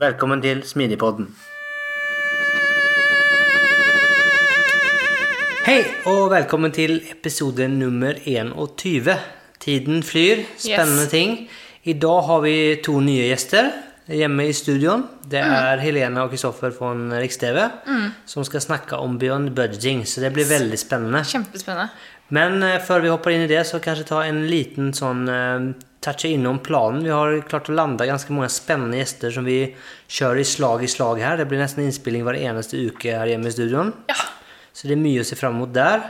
Velkommen til Smidigpodden. Hei, og velkommen til episode nummer 21. Tiden flyr. Spennende Yes. ting. I dag har vi to nye gjester hjemme i studion. Det er Helena og Kristoffer fra Riks-TV som skal snakke om beyond budgeting, så det blir veldig spennende. Kjempespennende. Men eh, før vi hopper inn i det, så kanskje ta en liten sånn eh, touche innom planen. Vi har klart å lande ganske mange spennende gjester som vi kjører i slag i slag her. Det blir nesten innspilling hver eneste uke her hjemme i studion. Ja. Så det er mye å se fram mot der.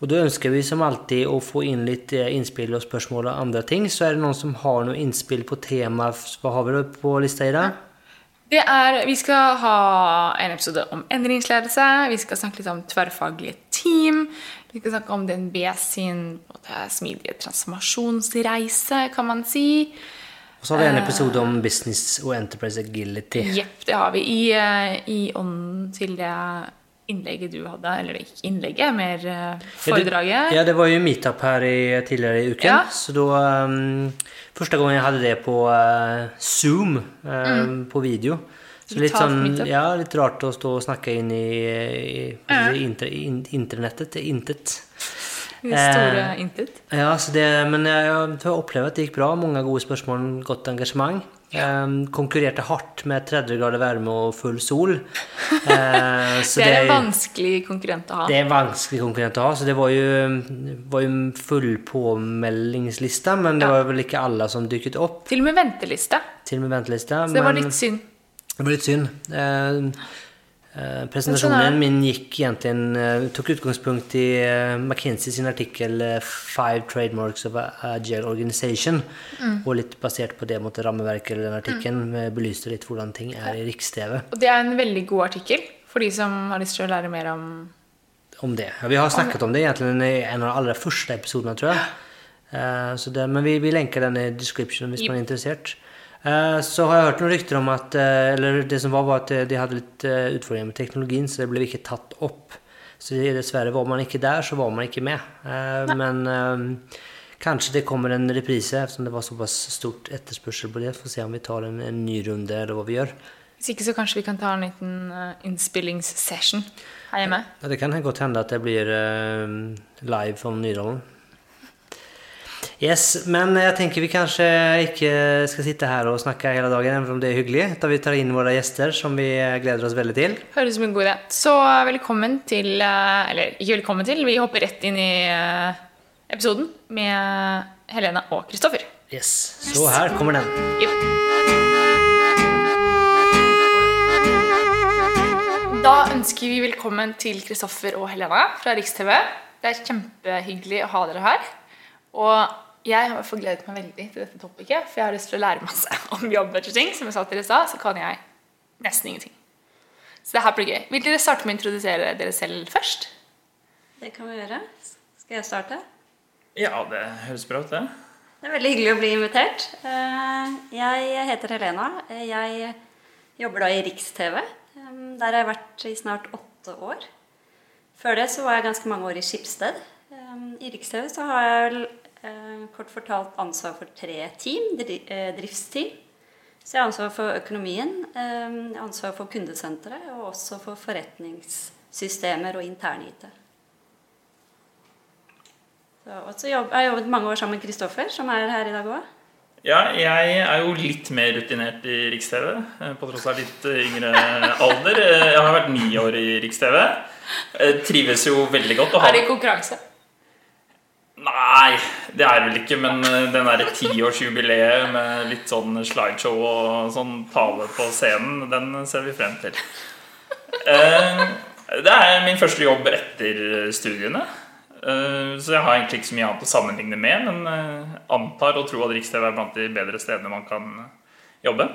Og da ønsker vi som alltid å få inn litt eh, innspill og spørsmål og andre ting. Så er det noen som har noe innspill på tema. Hva har vi da på lista i dag? Det er, vi skal ha en episode om endringsledelse. Vi skal snakke litt om tverrfaglige team. Vi skal snakke om DNB sin smidige transformasjonsreise, kan man si. Og så har vi en episode om business og enterprise agility. Jepp, det har vi. I, eh, I ånden til det innlegget du hadde, eller ikke innlegget, mer eh, foredraget. Ja, det var jo meetup her i, tidligere i uken. Ja. Så da um, Første gang jeg hadde det på uh, Zoom, eh, på video. Så litt sånn. Ja, litt rart å stå og snakke inn i, i, i, in, internettet. Intet. Det store Eh, intet. Ja, så det, men jeg, jeg opplever at det gikk bra. Mange gode spørsmål, godt engasjement. Eh, konkurrerte hardt med 30 grader varme og full sol. Eh, så Det er en vanskelig konkurrent å ha. det er en vanskelig konkurrent å ha, så det var jo, var jo full påmeldingsliste, men det Ja. var vel ikke alle som dykket opp Til og med venteliste. til og med ventelista. Så det var litt synd. Det var litt synd. Eh, eh, Men sånn presentasjonen min gikk egentlig eh, tok utgangspunkt i eh, McKinsey sin artikkel eh, 'Five Trademarks of Agile Organization'. Mm. Og litt basert på det måtte rammeverket eller den artikkelen mm. belyste litt hvordan ting er i Riks-TV. Og det er en veldig god artikkel for de som har lyst til å lære mer om om det. Ja, vi har snakket om det egentlig i en av de aller første episodene, tror jeg. Eh, så det, men vi, vi lenker den i description hvis Yep. man er interessert. Eh, så har jeg hørt noen rykter om at eh, Eller det som var, var at eh, de hadde litt utfordringer med teknologien, så det ble ikke tatt opp. Så dessverre var man ikke der, så var man ikke med. Nei. men kanskje det kommer en reprise, eftersom det var såpass stort etterspørsel på det. Får se om vi tar en, en ny runde, eller hva vi gjør. Hvis ikke så kanskje vi kan ta en liten uh, innspillingssession her hjemme. Ja, det kan godt hende at det blir uh, live fra Nydalen. Yes, men jeg tenker vi kanskje ikke skal sitte her og snakke hele dagen, even om det er hyggelig. Da vi tar inn våre gjester, som vi gleder oss veldig til. Høres ut som en god idé. Så velkommen til eh, Eller ikke velkommen til, vi hopper rett inn i eh, episoden med Helene og Kristoffer. Yes, Så her kommer den. Da ønsker vi velkommen til Kristoffer og Helena fra Riks-TV. Det er kjempehyggelig å ha dere her. Og jeg har forgledet gledet meg veldig til dette topicet, for jeg har lyst til å lære masse om jobbbudgeting. Som jeg sa til dere i stad, så kan jeg nesten ingenting. Så det her blir gøy. Vil dere starte med å introdusere dere selv først? Det kan vi gjøre. Skal jeg starte? Ja, det høres bra ut, det. Det er veldig hyggelig å bli invitert. Eh, Jeg heter Helena. Jeg jobber da i Riks-TV. Eh, Der har jeg vært i snart åtte år. Før det så var jeg ganske mange år i Skipsted. Eh, I Riks-TV så har jeg vel kort fortalt ansvar for tre team, eh, driftsteam. Så jeg har ansvar for økonomien, eh, ansvar for kundesenteret og også for forretningssystemer og intern-IT. Og så jobb, jeg har jobbet mange år sammen med Kristoffer, som er her i dag òg. Ja, jeg er jo litt mer rutinert i Riks-TV, eh, på tross av litt eh, yngre alder. Eh, Jeg har vært ni år i Riks-TV. Trives jo veldig godt. å ha Er det konkurranse? Nei, det er vel ikke, men eh, den derre tiårsjubileet med litt sånn slideshow og sånn tale på scenen, den ser vi frem til. Eh, Det er min første jobb etter studiene. Eh, Så jeg har egentlig ikke så mye annet å sammenligne med, men antar og tror at Riks-TV er blant de bedre stedene man kan jobbe.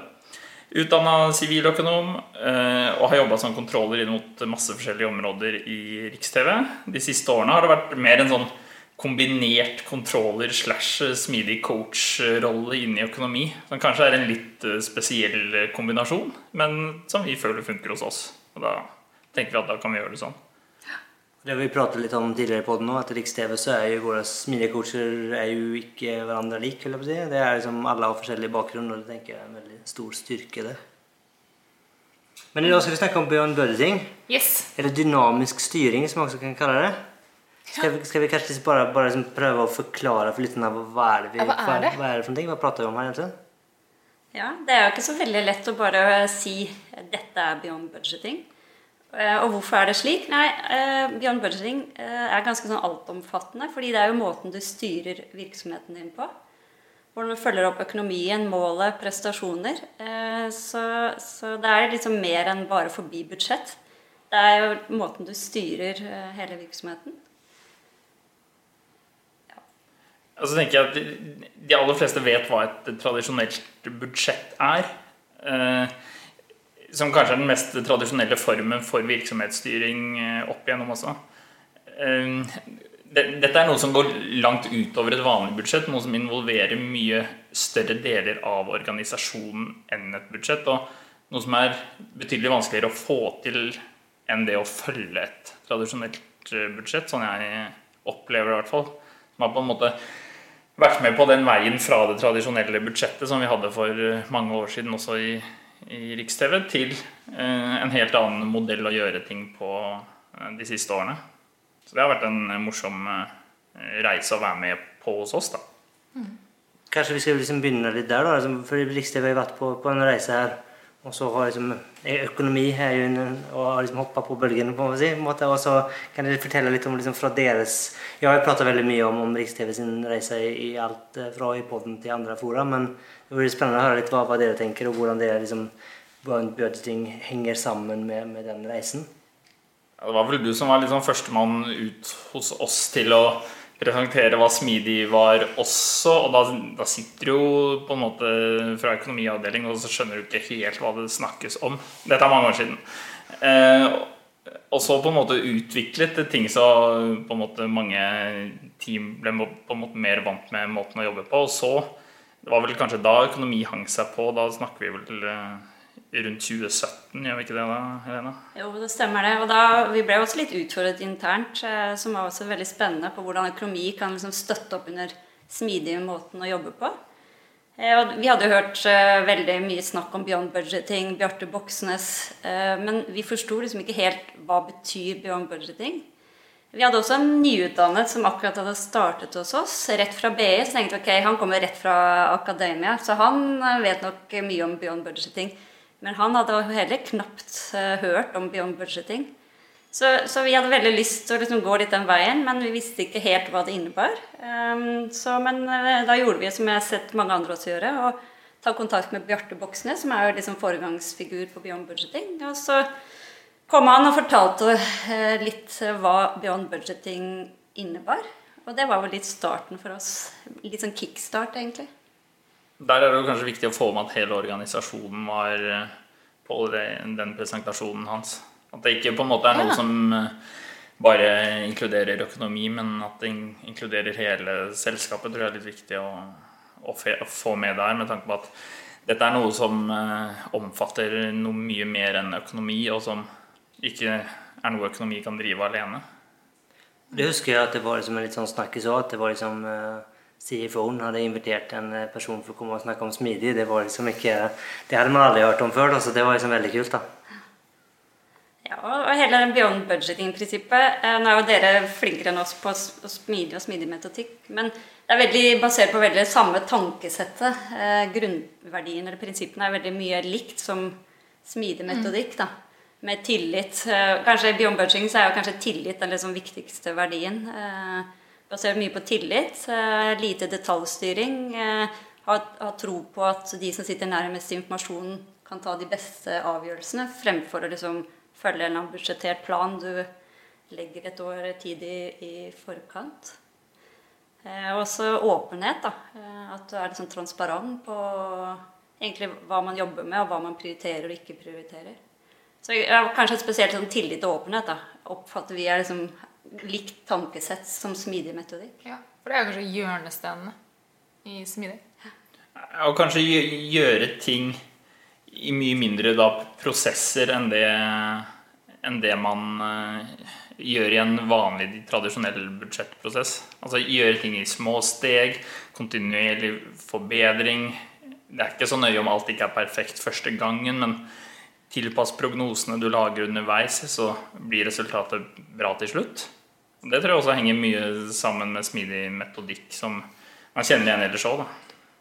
Utdanna siviløkonom og har jobba som kontroller inn mot masse forskjellige områder i Riks-TV. De siste årene har det vært mer en sånn kombinert controller slash smidig coach-rolle inne i økonomi. Som kanskje er en litt eh, spesiell kombinasjon, men som vi føler funker hos oss. Og da tenker vi at da kan vi gjøre det sånn. Det har vi pratet litt om tidligere på den nå, at i Riks-TV så er jo våre smidige er jo ikke hverandre lik. vil jeg si. Det er liksom Alle har forskjellig bakgrunn, og det tenker jeg er en veldig stor styrke. det. Men i dag skal vi snakke om Bjørn Bødding Yes. eller dynamisk styring, som man også kan kalle det. Skal vi, skal vi kanskje liksom bare, bare liksom prøve å forklare for lytterne hva er det vi, Ja, hva er det? hva er det for noe? Hva prater vi om her egentlig? Ja, Det er jo ikke så veldig lett å bare si dette er beyond budgeting. Eh, Og hvorfor er det slik? Nei, eh, Beyond budgeting eh, er ganske sånn altomfattende. Fordi det er jo måten du styrer virksomheten din på. Hvordan du følger opp økonomien, målet, prestasjoner. Eh, Så, så det er liksom mer enn bare forbi budsjett. Det er jo måten du styrer eh, hele virksomheten. Og så tenker jeg at de, aller fleste vet hva et tradisjonelt budsjett er. Eh, som kanskje er den mest tradisjonelle formen for virksomhetsstyring eh, opp igjennom også. Eh, dette er noe som går langt utover et vanlig budsjett, noe som involverer mye større deler av organisasjonen enn et budsjett. Og noe som er betydelig vanskeligere å få til enn det å følge et tradisjonelt budsjett, sånn jeg opplever det i hvert fall. Som er på en måte vært med på den veien fra det tradisjonelle budsjettet som vi hadde for eh, mange år siden også i, i Riks-TV, til eh, en helt annen modell å gjøre ting på eh, de siste årene. Så det har vært en eh, morsom eh, reise å være med på hos oss, da. Kanskje vi skal liksom begynne litt der, da. liksom, For Riks-TV har vært på, på en reise her. Og så har liksom økonomi er jo en, og har liksom hoppa på bølgen. på en måte, Og så kan dere fortelle litt om liksom fra deres Jeg har jo prata veldig mye om, om Riks-TV sin reise i, alt eh, fra i podden til andre fora, men det blir spennende å høre litt hva, hva dere tenker, og hvordan dere liksom hvordan budgeting henger sammen med, med den reisen. Ja, det var vel du som var liksom førstemann ut hos oss til å presentere hva smidig var også. Og da, da sitter du jo på en måte fra økonomiavdeling og så skjønner du ikke helt hva det snakkes om. Dette er mange år siden. Eh, og så på en måte utviklet ting så på en måte mange team ble på en måte mer vant med måten å jobbe på. Og så det var vel kanskje da økonomi hang seg på. Da snakker vi vel eh, rundt 2017, gjør vi ikke det da, Helena? Jo, det stemmer det. Og da, vi ble også litt utfordret internt, eh, som var også veldig spennende på hvordan økonomi kan liksom støtte opp under smidige måten å jobbe på. Eh, vi hadde hørt eh, veldig mye snakk om beyond budgeting, Bjarte Boksnes, men vi forsto liksom ikke helt hva betyr beyond budgeting. Vi hadde også en nyutdannet som akkurat hadde startet hos oss, rett fra BI. Så tenkte ok, han kommer rett fra akademia, så han vet nok mye om beyond budgeting. Men han hadde heller knapt eh, hørt om beyond budgeting. Så, så vi hadde veldig lyst til å liksom gå litt den veien, men vi visste ikke helt hva det innebar. Um, så, men eh, da gjorde vi som jeg har sett mange andre også gjøre, og ta kontakt med Bjarte Boksnes, som er jo liksom foregangsfigur på beyond budgeting. Og så kom han og fortalte eh, litt hva beyond budgeting innebar. Og det var vel litt starten for oss. Litt sånn kickstart, egentlig. Der er det jo kanskje viktig å få med at hele organisasjonen var eh, på den presentasjonen hans. At det ikke på en måte er noe Ja. som eh, bare inkluderer økonomi, men at det inkluderer hele selskapet, tror jeg er litt viktig å, å, få med der. Med tanke på at dette er noe som eh, omfatter noe mye mer enn økonomi, og som ikke er noe økonomi kan drive alene. Det husker jeg at det var liksom en litt sånn snakkis òg, at det var liksom uh, CFO-en hadde invitert en eh, person for å komme og snakke om smidig. Det var liksom ikke Det hadde man aldri hørt om før, da, så det var liksom veldig kult, da. Ja, og hele den beyond budgeting-prinsippet eh, Nå er jo dere flinkere enn oss på smidig og smidig metodikk, men det er veldig basert på veldig samme tankesettet. grunnverdien grunnverdiene eller prinsippene er veldig mye likt som smidig metodikk. da. med tillit. Eh, kanskje I Beyond budgeting så er jo kanskje tillit den liksom viktigste verdien. Eh, Basert mye på tillit, eh, lite detaljstyring. Ha, ha tro på at de som sitter nærmest informasjonen, kan ta de beste avgjørelsene, fremfor å liksom følge en budsjettert plan du legger et år tid i, forkant. Eh, også åpenhet. da, At du er liksom transparent på egentlig hva man jobber med, og hva man prioriterer og ikke prioriterer. Så ja, Kanskje spesielt sånn tillit og åpenhet da, oppfatter vi er liksom likt tankesett som smidig metodikk. Ja, For det er kanskje hjørnestenene i smidig? Ja, og kanskje gjøre ting i mye mindre da, prosesser enn det, enn det man uh, gjør i en vanlig, tradisjonell budsjettprosess. Altså gjøre ting i små steg, kontinuerlig forbedring. Det er ikke så nøye om alt ikke er perfekt første gangen, men tilpass prognosene du lager underveis, så blir resultatet bra til slutt. Det tror jeg også henger mye sammen med smidig metodikk, som man kjenner igjen ellers òg.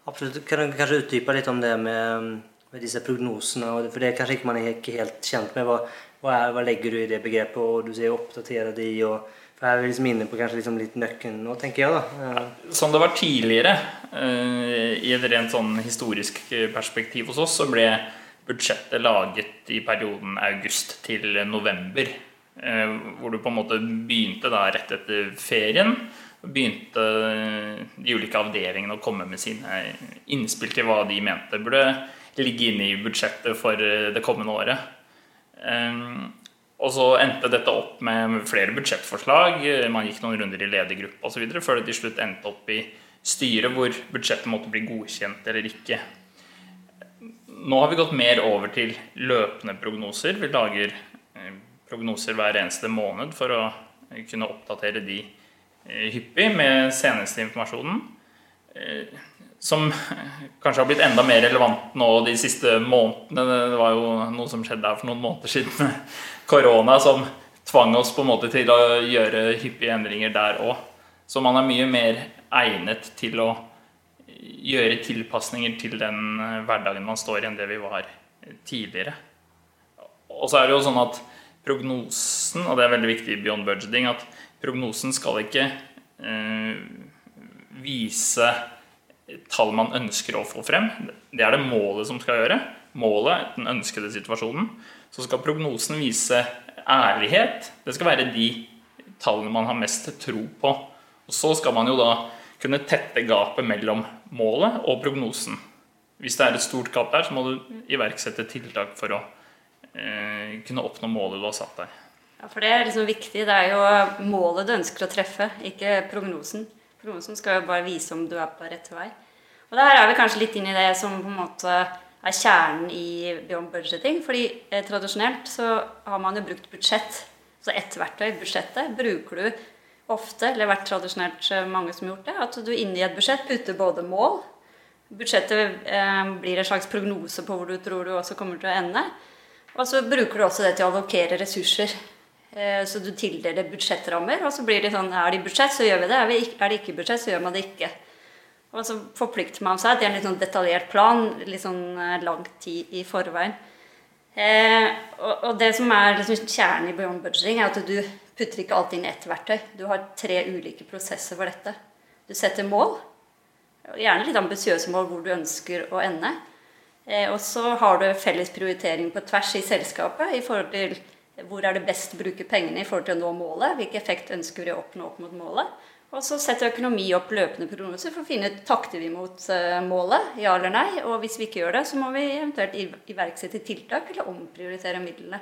Absolutt. Kan du kanskje utdype litt om det med, med disse prognosene? For det er kanskje ikke man er ikke helt kjent med. Hva, hva, er, hva legger du i det begrepet? Og du sier 'oppdatere de'. og for jeg er liksom inne på kanskje liksom litt nøkkelen nå, tenker jeg. da. Ja. Som det var tidligere, uh, i et rent sånn historisk perspektiv hos oss, så ble budsjettet laget i perioden august til november. Eh, hvor du på en måte begynte da rett etter ferien. Begynte de ulike avdelingene å komme med sine innspill til hva de mente burde ligge inne i budsjettet for det kommende året. Eh, og så endte dette opp med flere budsjettforslag. Man gikk noen runder i ledergruppe osv. før det til slutt endte opp i styret hvor budsjettet måtte bli godkjent eller ikke. Nå har vi gått mer over til løpende prognoser. Vi lager eh, prognoser hver eneste måned for å eh, kunne oppdatere de eh, hyppig med seneste informasjonen. Som kanskje har blitt enda mer relevant nå de siste månedene. Det var jo noe som skjedde her for noen måneder siden korona, som tvang oss på en måte til å gjøre hyppige endringer der òg. Så man er mye mer egnet til å gjøre tilpasninger til den eh, hverdagen man står i, enn det vi var tidligere. Og så er det jo sånn at prognosen, og det er veldig viktig i Beyond Budgeting, at prognosen skal ikke eh, vise tall man ønsker å få frem. Det er det målet som skal gjøre. Målet, den ønskede situasjonen. Så skal prognosen vise ærlighet. Det skal være de tallene man har mest tro på. Og så skal man jo da kunne tette gapet mellom målet og prognosen. Hvis det er et stort gap der, så må du iverksette tiltak for å eh, kunne oppnå målet du har satt deg. Ja, for Det er liksom viktig. Det er jo målet du ønsker å treffe, ikke prognosen. Prognosen skal jo bare vise om du er på rett vei. Og Der er vi kanskje litt inn i det som på en måte er kjernen i beyond budgeting. fordi eh, tradisjonelt så har man jo brukt budsjett. Så ett verktøy, budsjettet, bruker du ofte, eller vært tradisjonelt eh, mange som har gjort det, at du inni et budsjett putter både mål Budsjettet eh, blir en slags prognose på hvor du tror du også kommer til å ende. Og så bruker du også det til å allokere ressurser. Eh, så du tildeler budsjettrammer, og så blir det sånn Er det i budsjett, så gjør vi det. Er det ikke i budsjett, så gjør man det ikke. Og så forplikter man seg til en litt sånn detaljert plan litt sånn eh, lang tid i forveien. Eh, og, og, det som er liksom kjernen i beyond budgeting, er at du putter ikke alt inn i ett verktøy. Du har tre ulike prosesser for dette. Du setter mål, gjerne litt ambisiøse mål hvor du ønsker å ende. Eh, og så har du felles prioritering på tvers i selskapet i forhold til hvor er det best å bruke pengene i forhold til å nå målet. Hvilken effekt ønsker vi å oppnå opp mot målet. Og så setter økonomi opp løpende prognoser for å finne ut takter vi mot uh, målet, ja eller nei. Og hvis vi ikke gjør det, så må vi eventuelt iverksette tiltak eller omprioritere midlene.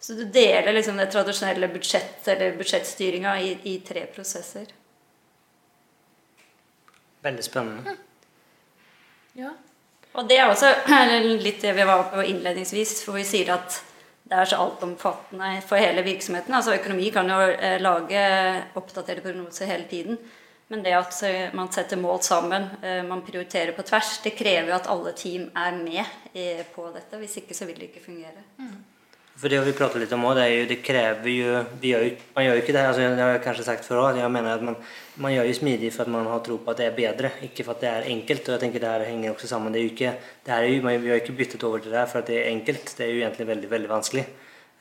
Så du deler liksom det tradisjonelle budsjett, eller budsjettstyringa i, i, tre prosesser. Veldig spennende. Ja. Og det er også litt det vi var på innledningsvis, hvor vi sier at det er så altomfattende for hele virksomheten. Altså Økonomi kan jo eh, lage oppdaterte prognoser hele tiden. Men det at eh, man setter mål sammen, eh, man prioriterer på tvers, det krever jo at alle team er med på dette. Hvis ikke så vil det ikke fungere. Mm. For det vi prater litt om også, det, jo, det krever jo, gjør jo Man gjør jo ikke det altså, det har jeg kanskje sagt før òg. Jeg mener at man, man, gjør jo smidig for at man har tro på at det er bedre, ikke for at det er enkelt. Og jeg tenker det her henger også sammen. Det er jo ikke, det jo, Vi har ikke byttet over til det her for at det er enkelt. Det er jo egentlig veldig veldig vanskelig.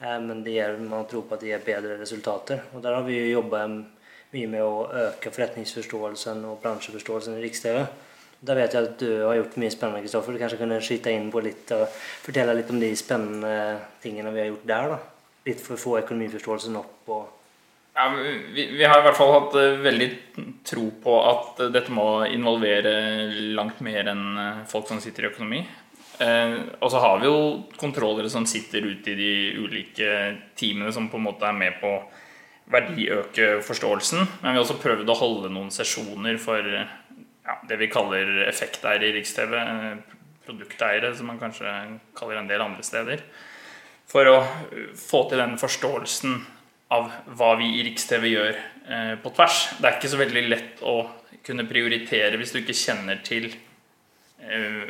Eh, men det gir, man tror på at det gir bedre resultater. Og der har vi jo jobba mye med å øke forretningsforståelsen og bransjeforståelsen i Riks-TV. Da vet jeg at du har gjort mye spennende, Kristoffer. Du kanskje kunne skyte inn på litt og fortelle litt om de spennende tingene vi har gjort der? da. Litt for å få økonomiforståelsen opp ja, vi, vi, har i hvert fall hatt uh, veldig tro på at uh, dette må involvere langt mer enn uh, folk som sitter i økonomi. og så har vi jo kontrollere som sitter ute i de ulike teamene som på en måte er med på verdiøke forståelsen. Men vi har også prøvd å holde noen sesjoner for ja, det vi kaller effekteiere i Riks-TV. Produkteiere, som man kanskje kaller en del andre steder. For å få til den forståelsen av hva vi i Riks-TV gjør eh, på tvers. Det er ikke så veldig lett å kunne prioritere hvis du ikke kjenner til eh,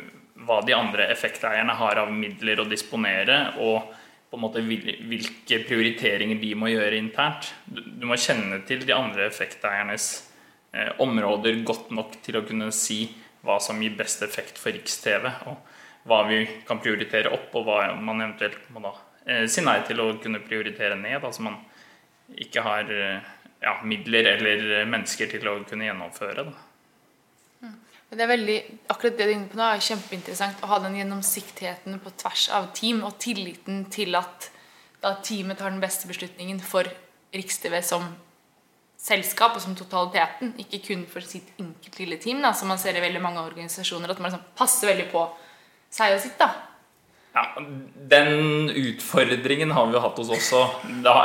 hva de andre effekteierne har av midler å disponere, og på en måte hvilke prioriteringer de må gjøre internt. Du, må kjenne til de andre effekteiernes eh, områder godt nok til å kunne si hva som gir best effekt for Riks-TV, og hva vi kan prioritere opp, og hva man eventuelt må da eh, si nei til å kunne prioritere ned. altså man ikke har eh, ja, midler eller mennesker til å kunne gjennomføre. Da. Det er veldig, akkurat det du er inne på nå er kjempeinteressant å ha den gjennomsiktigheten på tvers av team og tilliten til at da teamet tar den beste beslutningen for Riks-TV som selskap og som totaliteten, ikke kun for sitt enkelt lille team, da, som man ser i veldig mange organisasjoner, at man liksom passer veldig på seg og sitt. da. Ja, Den utfordringen har vi jo hatt hos oss også. da,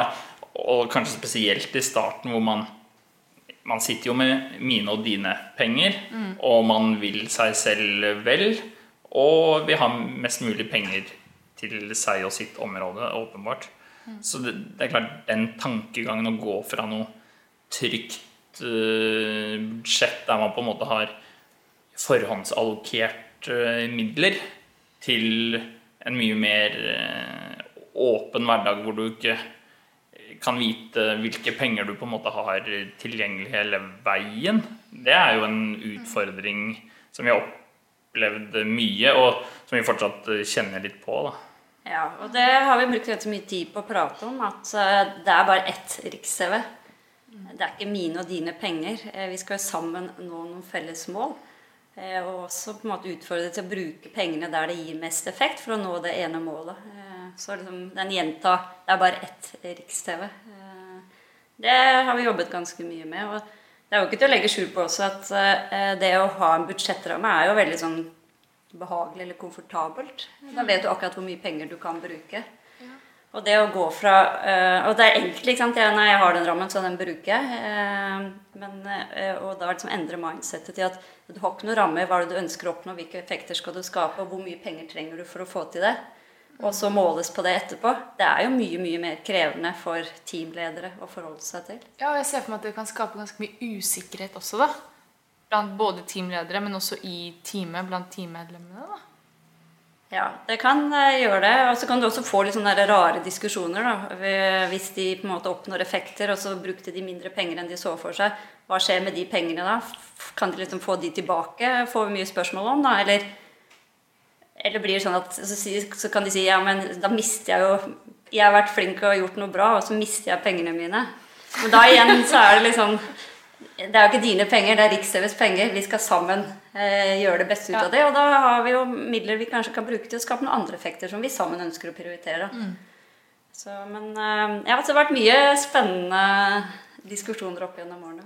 og kanskje spesielt i starten, hvor man, man sitter jo med mine og dine penger, mm. og man vil seg selv vel. Og vi har mest mulig penger til seg og sitt område, åpenbart. Mm. Så det, det, er klart, den tankegangen å gå fra noe trygt uh, budsjett der man på en måte har forhåndsallokert uh, midler, til en mye mer uh, åpen hverdag hvor du ikke kan vite hvilke penger du på en måte har tilgjengelig hele veien, det er jo en utfordring som vi har opplevd mye, og som vi fortsatt kjenner litt på. da. Ja, og det har vi brukt ganske mye tid på å prate om, at eh, det er bare ett Riks-TV. Det er ikke mine og dine penger. Eh, vi skal jo sammen nå noen felles mål. Eh, og også på en måte utfordre til å bruke pengene der det gir mest effekt, for å nå det ene målet. Så liksom den gjenta Det er bare ett Riks-TV. Eh, det har vi jobbet ganske mye med. og det er jo ikke til å legge skjul på også at eh, det å ha en budsjettramme er jo veldig sånn behagelig eller komfortabelt. Da vet du akkurat hvor mye penger du kan bruke. Og det å gå fra øh, Og det er enkelt. ikke sant? Jeg, nei, jeg har den rammen, så den bruker jeg. Eh, men, øh, og da liksom endre mindsettet til at du har ikke noe ramme. Hva er det du ønsker å oppnå? Hvilke effekter skal du skape? Og hvor mye penger trenger du for å få til det? og så måles på det etterpå. Det er jo mye mye mer krevende for teamledere å forholde seg til. Ja, og jeg ser for meg at det kan skape ganske mye usikkerhet også, da. Blant både teamledere, men også i teamet, blant teammedlemmene. da. Ja, det kan eh, gjøre det. Og så kan du også få litt sånne rare diskusjoner. da. Hvis de på en måte oppnår effekter, og så brukte de mindre penger enn de så for seg. Hva skjer med de pengene da? Kan de liksom få de tilbake? Får vi mye spørsmål om, da? Eller eller blir det sånn at så, så, kan de si ja, men da mister jeg jo Jeg har vært flink og gjort noe bra, og så mister jeg pengene mine. Men da igjen så er det liksom Det er jo ikke dine penger, det er Riks-TVs penger. Vi skal sammen gjøre det beste ut ja. av det. Og da har vi jo midler vi kanskje kan bruke til å skape noen andre effekter som vi sammen ønsker å prioritere. Mm. Så, men eh, ja, det har vært mye spennende diskusjoner opp gjennom årene.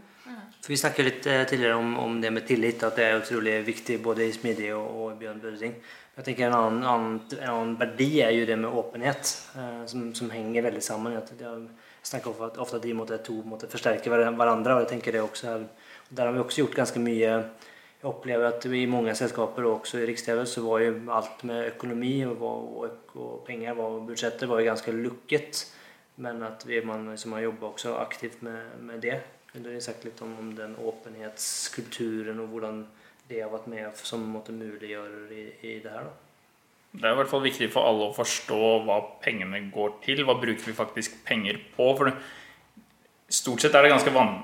For vi snakket litt eh, tidligere om, om, det med tillit, at det er utrolig viktig både i Smidig og, og i Bjørn Børsing. Jeg tenker en annen, annen, en annen, verdi er jo det med åpenhet, eh, som, som, henger veldig sammen. Jeg snakker ofte, ofte at de måtte, to måtte forsterke hverandre. og jeg tenker det også er, Der har vi også gjort ganske mye. Jeg opplever at i mange selskaper, og også i Riks-TV, så var jo alt med økonomi og, og, og penger og budsjettet var jo ganske lukket. Men at vi, man liksom har jobba også aktivt med, med det. Du sagt litt om, om den åpenhetskulturen og hvordan det har vært med som måtte muliggjøre i, i det her? da? Det er i hvert fall viktig for alle å forstå hva pengene går til. Hva bruker vi faktisk penger på? For stort sett er det ganske van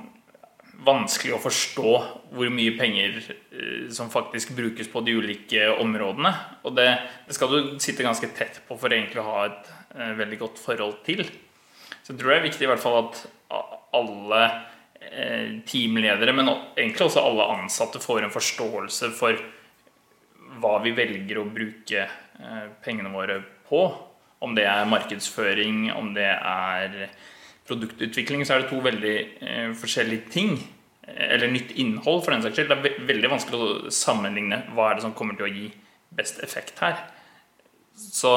vanskelig å forstå hvor mye penger eh, som faktisk brukes på de ulike områdene. Og det, det, skal du sitte ganske tett på for egentlig å ha et, eh, veldig godt forhold til. Så jeg tror det er viktig i hvert fall at alle eh, teamledere, men egentlig også alle ansatte, får en forståelse for hva vi velger å bruke eh, pengene våre på. Om det er markedsføring, om det er produktutvikling, så er det to veldig eh, forskjellige ting. Eh, Eller nytt innhold, for den saks skyld. Det er ve veldig vanskelig å sammenligne hva er det som kommer til å gi best effekt her. Så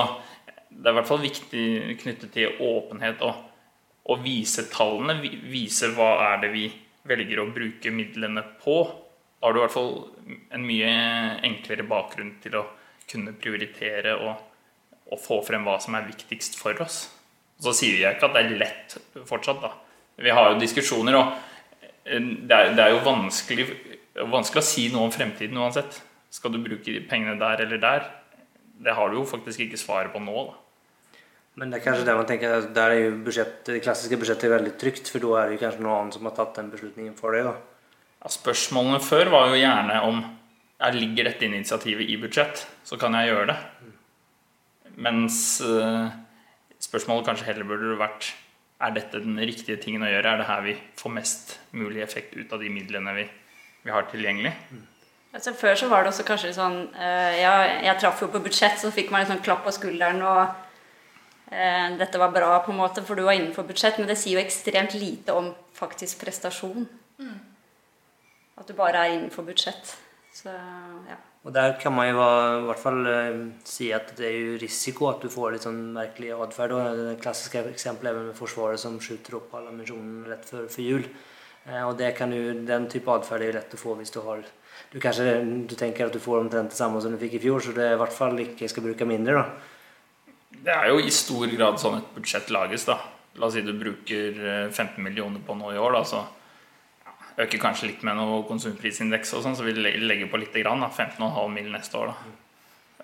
det er i hvert fall viktig knyttet til åpenhet og å vise tallene. Vise hva er det vi velger å bruke midlene på. Da har du i hvert fall en mye enklere bakgrunn til å kunne prioritere og, og få frem hva som er viktigst for oss. Så sier jeg ikke at det er lett fortsatt, da. Vi har jo diskusjoner, og eh, det er, det er jo vanskelig, vanskelig å si noe om fremtiden uansett. Skal du bruke pengene der eller der? Det har du jo faktisk ikke svaret på nå, da. Men det er kanskje der man tenker at der er jo budsjett, det klassiske budsjettet veldig trygt, for da er det jo kanskje noen annen som har tatt den beslutningen for deg. da. Ja, spørsmålene før var jo gjerne om ja, ligger dette initiativet i budsjett, så kan jeg gjøre det. Mens eh, spørsmålet kanskje heller burde vært er dette den riktige tingen å gjøre? Er det her vi får mest mulig effekt ut av de midlene vi, vi har tilgjengelig? Altså, før så var det også kanskje sånn uh, ja, Jeg traff jo på budsjett, så fikk man en sånn klapp på skulderen og eh, Dette var bra, på en måte, for du var innenfor budsjett. Men det sier jo ekstremt lite om faktisk prestasjon. At du bare er innenfor budsjett. Så ja. Og der kan man jo i hvert fall eh, si at det er jo risiko at du får litt sånn merkelig atferd. Det klassiske eksempelet er med Forsvaret som skyter opp all ammunisjonen rett før, jul. Eh, og det kan jo, den type atferd er jo lett å få hvis du har du kanskje du tenker at du får omtrent det samme som du fikk i fjor, så er i hvert fall ikke skal bruke mindre. da. Det er jo i stor grad sånn et budsjett lages, da. La oss si du bruker eh, 15 millioner på noe i år, da, så øker kanskje litt med noe konsumprisindeks og sånn, så vi legger på litt, grann, 15,5 mill. neste år, da.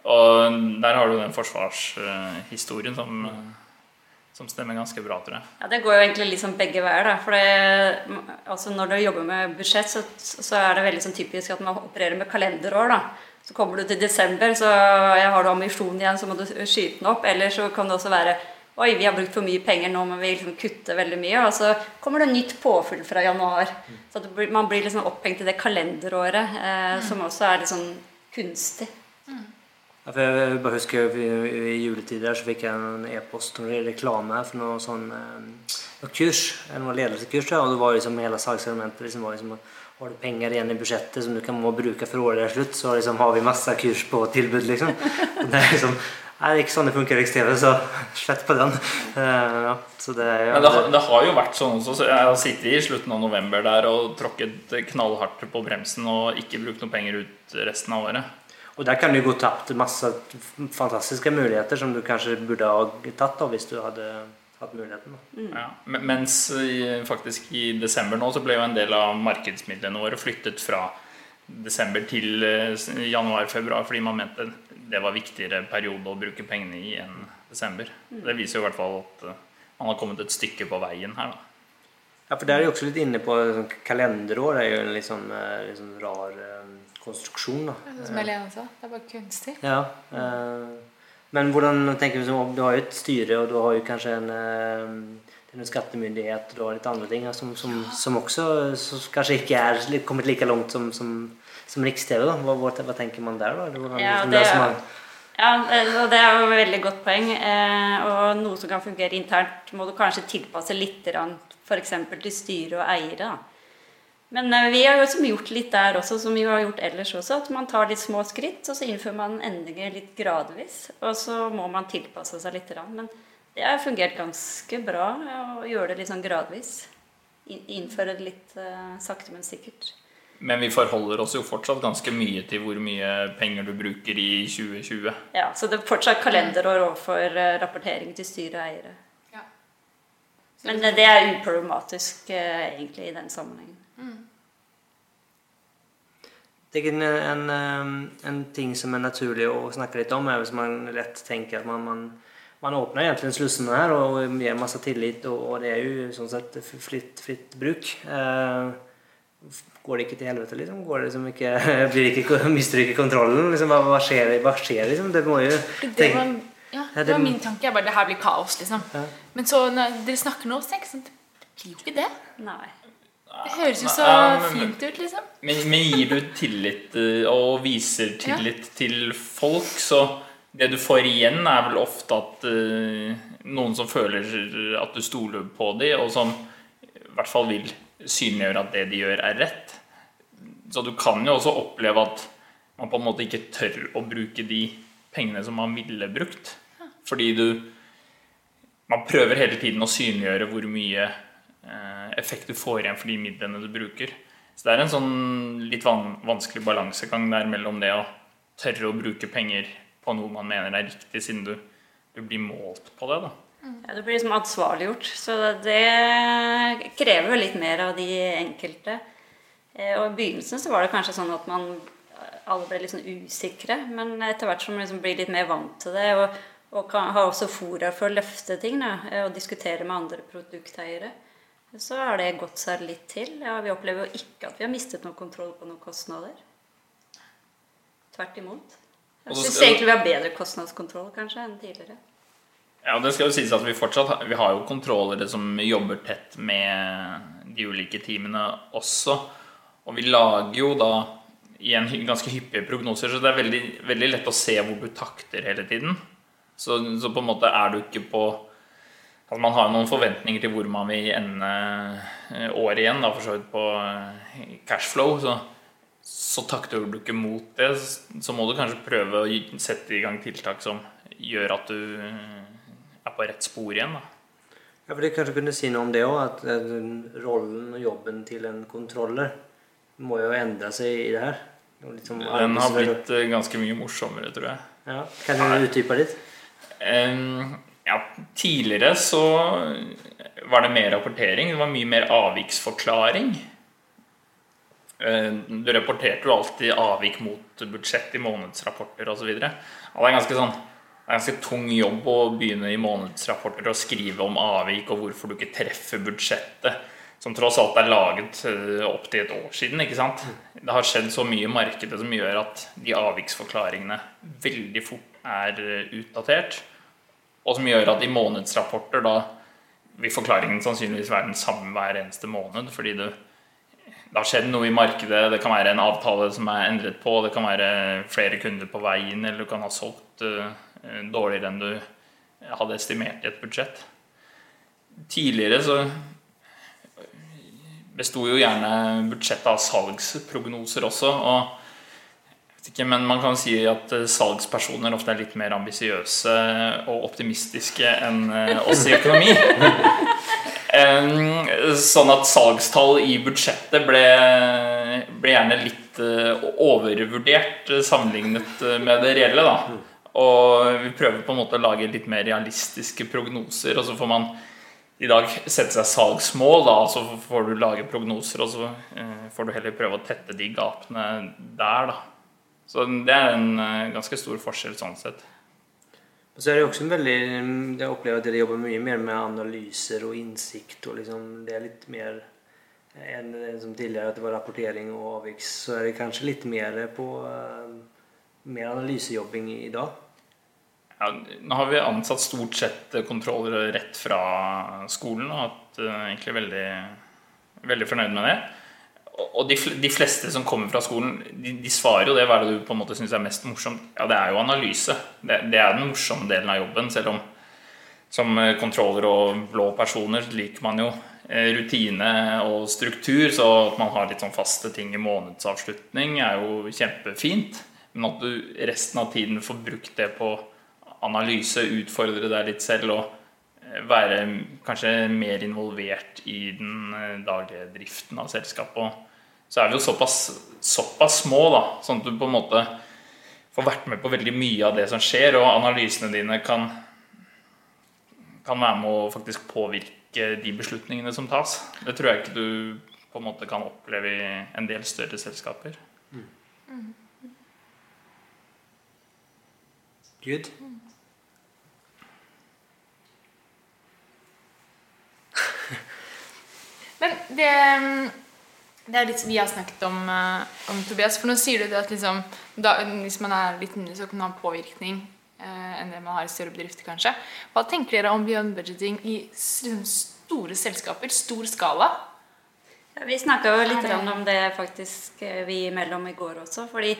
Og der har du den forsvarshistorien som, som stemmer ganske bra, tror jeg. Ja, Det går jo egentlig liksom begge veier. da, for altså Når du jobber med budsjett, så, så er det veldig sånn typisk at man opererer med kalenderår. da. Så kommer du til desember, så har du ambisjon igjen, så må du skyte den opp. Eller så kan det også være Oi, vi har brukt for mye penger, nå men vi liksom kutter veldig mye. Og så kommer det nytt påfyll fra januar. Så at blir- man blir liksom opphengt i det kalenderåret, eh, som også er litt sånn kunstig. Ja, for jeg bare husker i, i juletider så fikk jeg en e-post og reklame for noe sånn eh, noe kurs, noe ledelseskurs. ja, og det var liksom hele salgsargumentet liksom, var liksom har du penger igjen i budsjettet som du kan må bruke før året er slutt, så liksom har vi masse kurs på tilbud. liksom. Det er liksom, Nei, det er ikke sånn det funker i Riks-TV, så slett på den. Eh, ja, så det, ja, Men det, har- det har jo vært sånn også. så Jeg har sittet i slutten av november der og tråkket knallhardt på bremsen og ikke brukt noe penger ut resten av året. Og der kan du gå tapt masse fantastiske muligheter som du kanskje burde ha tatt da, hvis du hadde hatt muligheten. Da. Ja. Mens i, faktisk i desember nå så ble jo en del av markedsmidlene våre flyttet fra desember til eh, januar-februar fordi man mente det var viktigere periode å bruke pengene i enn desember. Det viser jo i hvert fall at eh, man har kommet et stykke på veien her. da. Ja, for der er jo også litt inne på sånn, kalenderår. Det er jo en litt sånn, eh, litt sånn rar eh, konstruksjon. da. Som Helene sa. Det er bare kunstig. Ja, eh, men hvordan tenker du som, Du har jo et styre, og du har jo kanskje en, eh, det er en skattemyndighet og litt andre ting ja, som, som, som også som kanskje ikke er kommet like langt som, som, som Riks-TV. da. Hva, hva, tenker man der, da? Eller hvordan Ja, liksom det man Ja, eh, og det er jo et veldig godt poeng. Eh, og noe som kan fungere internt, må du kanskje tilpasse litt f.eks. til styre og eiere. Men eh, vi har jo også gjort litt der også, som vi har gjort ellers også, at man tar litt små skritt, og så innfører man endringer litt gradvis. Og så må man tilpasse seg litt. Men det har fungert ganske bra å gjøre det litt sånn gradvis. Innføre det litt eh, sakte, men sikkert. Men vi forholder oss jo fortsatt ganske mye til hvor mye penger du bruker i 2020. Ja, Så det er fortsatt kalenderår overfor eh, rapportering til styre og eiere. Ja. Men det er uproblematisk eh, egentlig i den sammenhengen. Det er en, en, eh, en ting som er naturlig å snakke litt om, er hvis man lett tenker at man, man, man åpner egentlig slussene her og gir masse tillit, og, og det er jo sånn sett fritt, fritt bruk. Eh, går det ikke til helvete, liksom? Går det liksom ikke, blir det ikke, mister du ikke kontrollen? Liksom, hva, hva skjer? Hva skjer liksom? Det må jo Det man Ja, Ja, det var min tanke. Jeg bare, det her blir kaos, liksom. Ja. Men så når dere snakker nå, så tenker jeg sånn Det blir jo ikke det. Nei. Det høres jo så men- fint ut, liksom. Men, men gir du tillit eh, og viser tillit til folk, så det du får igjen, er vel ofte at uh, noen som føler at du stoler på dem, og som i hvert fall vil synliggjøre at det de gjør, er rett. Så du kan jo også oppleve at man på en måte ikke tør å bruke de pengene som man ville brukt. Fordi du Man prøver hele tiden å synliggjøre hvor mye eh, effekt du får igjen for de midlene du bruker. Så det er en sånn litt van vanskelig balansegang der mellom det å tørre å bruke penger på noe man mener er riktig, siden du, du blir målt på det. da. Ja, du blir liksom ansvarliggjort. Så det krever jo litt mer av de enkelte. Eh, Og I begynnelsen så var det kanskje sånn at man alle ble litt sånn usikre. Men etter hvert som man liksom blir litt mer vant til det, og, og kan, har også fora for å løfte ting da, eh, og diskutere med andre produkteiere, så har det gått seg litt til. Ja, vi opplever jo ikke at vi har mistet noe kontroll på noen kostnader. Tvert imot. Jeg syns egentlig vi har bedre kostnadskontroll kanskje enn tidligere. Ja, det skal jo sies at Vi fortsatt har- vi har jo kontrollere som jobber tett med de ulike teamene også. Og vi lager jo da igjen ganske hyppige prognoser, så det er veldig, veldig lett å se hvor du takter hele tiden. Så, så på en måte er du ikke på Altså Man har noen forventninger til hvor man vil ende eh, året igjen, da, for så vidt på eh, cashflow. Så, så takter du ikke mot det, så må du kanskje prøve å sette i gang tiltak som gjør at du er på rett spor igjen. da. Ja, for det kanskje kunne si noe om det òg, at eh, rollen og jobben til en kontroller må jo endre seg i det her. Liksom Den har blitt eh, ganske mye morsommere, tror jeg. ja. Kan du utdype litt? Ja, tidligere så var det mer rapportering. Det var mye mer avviksforklaring. Eh, Du rapporterte jo alltid avvik mot budsjett i månedsrapporter osv. Det er ganske sånn det er ganske tung jobb å begynne i månedsrapporter å skrive om avvik og hvorfor du ikke treffer budsjettet, som tross alt er laget opptil opp til et år siden. ikke sant? Det har skjedd så mye i markedet som gjør at de avviksforklaringene veldig fort er eh, utdatert. Og som gjør at i månedsrapporter da vil forklaringen sannsynligvis være den samme hver eneste måned. Fordi det, det har skjedd noe i markedet. Det kan være en avtale som er endret på. Det kan være flere kunder på veien, eller du kan ha solgt eh, dårligere enn du hadde estimert i et budsjett. Tidligere så besto jo gjerne budsjettet av salgsprognoser også. og ikke, men man kan si at eh, salgspersoner ofte er litt mer ambisiøse og optimistiske enn eh, oss i økonomi. Sånn at salgstall i budsjettet ble, ble gjerne litt eh, overvurdert eh, sammenlignet eh, med det reelle. da. Og vi prøver på en måte å lage litt mer realistiske prognoser. Og så får man i dag sette seg salgsmål, da, så får du lage prognoser, og så eh, får du heller prøve å tette de gapene der. da. Så det er en eh, ganske stor forskjell sånn sett. Og så er det også en veldig Jeg opplever at dere jobber mye mer med analyser og innsikt. og liksom Det er litt mer enn enn som tidligere at det var rapportering og avviks. Så er det kanskje litt mer på eh, mer analysejobbing i dag. Ja, nå har vi ansatt stort sett kontrollere rett fra skolen og hatt eh, egentlig veldig, veldig fornøyd med det. Og de, de fleste som kommer fra skolen, de, de svarer jo det. Hva er det du på en måte syns er mest morsomt? Ja, det er jo analyse. Det, det er den morsomme delen av jobben. Selv om som eh, kontroller og blå personer liker man jo eh, rutine og struktur. Så at man har litt sånn faste ting i månedsavslutning er jo kjempefint. Men at du resten av tiden får brukt det på analyse, utfordre deg litt selv og eh, være kanskje mer involvert i den eh, daglige driften av selskapet. Og så er vi jo såpass, såpass små, da, sånn at du på en måte får vært med på veldig mye av det som skjer, og analysene dine kan, kan være med å faktisk påvirke de beslutningene som tas. Det tror jeg ikke du på en måte kan oppleve i en del større selskaper. Good. Men det, det er litt vi har snakket om, eh, om Tobias. For nå sier du det at liksom, da, hvis man er litt mindre, så kan man ha påvirkning eh, enn det man har i større bedrifter, kanskje. Hva tenker dere om beyond budgeting i liksom store selskaper? Stor skala? Ja, vi snakka jo litt det- om det faktisk eh, vi imellom i går også. Fordi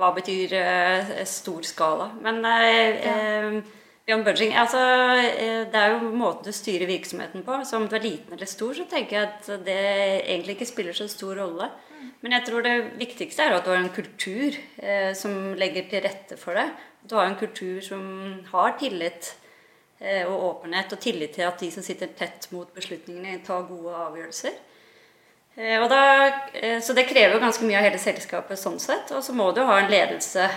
hva betyr eh, stor skala? Men eh, eh, beyond budgeting altså, eh, Det er jo måten du styrer virksomheten på. Så om du er liten eller stor, så tenker jeg at det egentlig ikke spiller så stor rolle. Men jeg tror det viktigste er at du har en kultur eh, som legger til rette for det. At du har en kultur som har tillit og åpenhet, og tillit til at de som sitter tett mot beslutningene, tar gode avgjørelser. Eh, da, eh, så det krever jo ganske mye av hele selskapet sånn sett. Og så må du ha en ledelse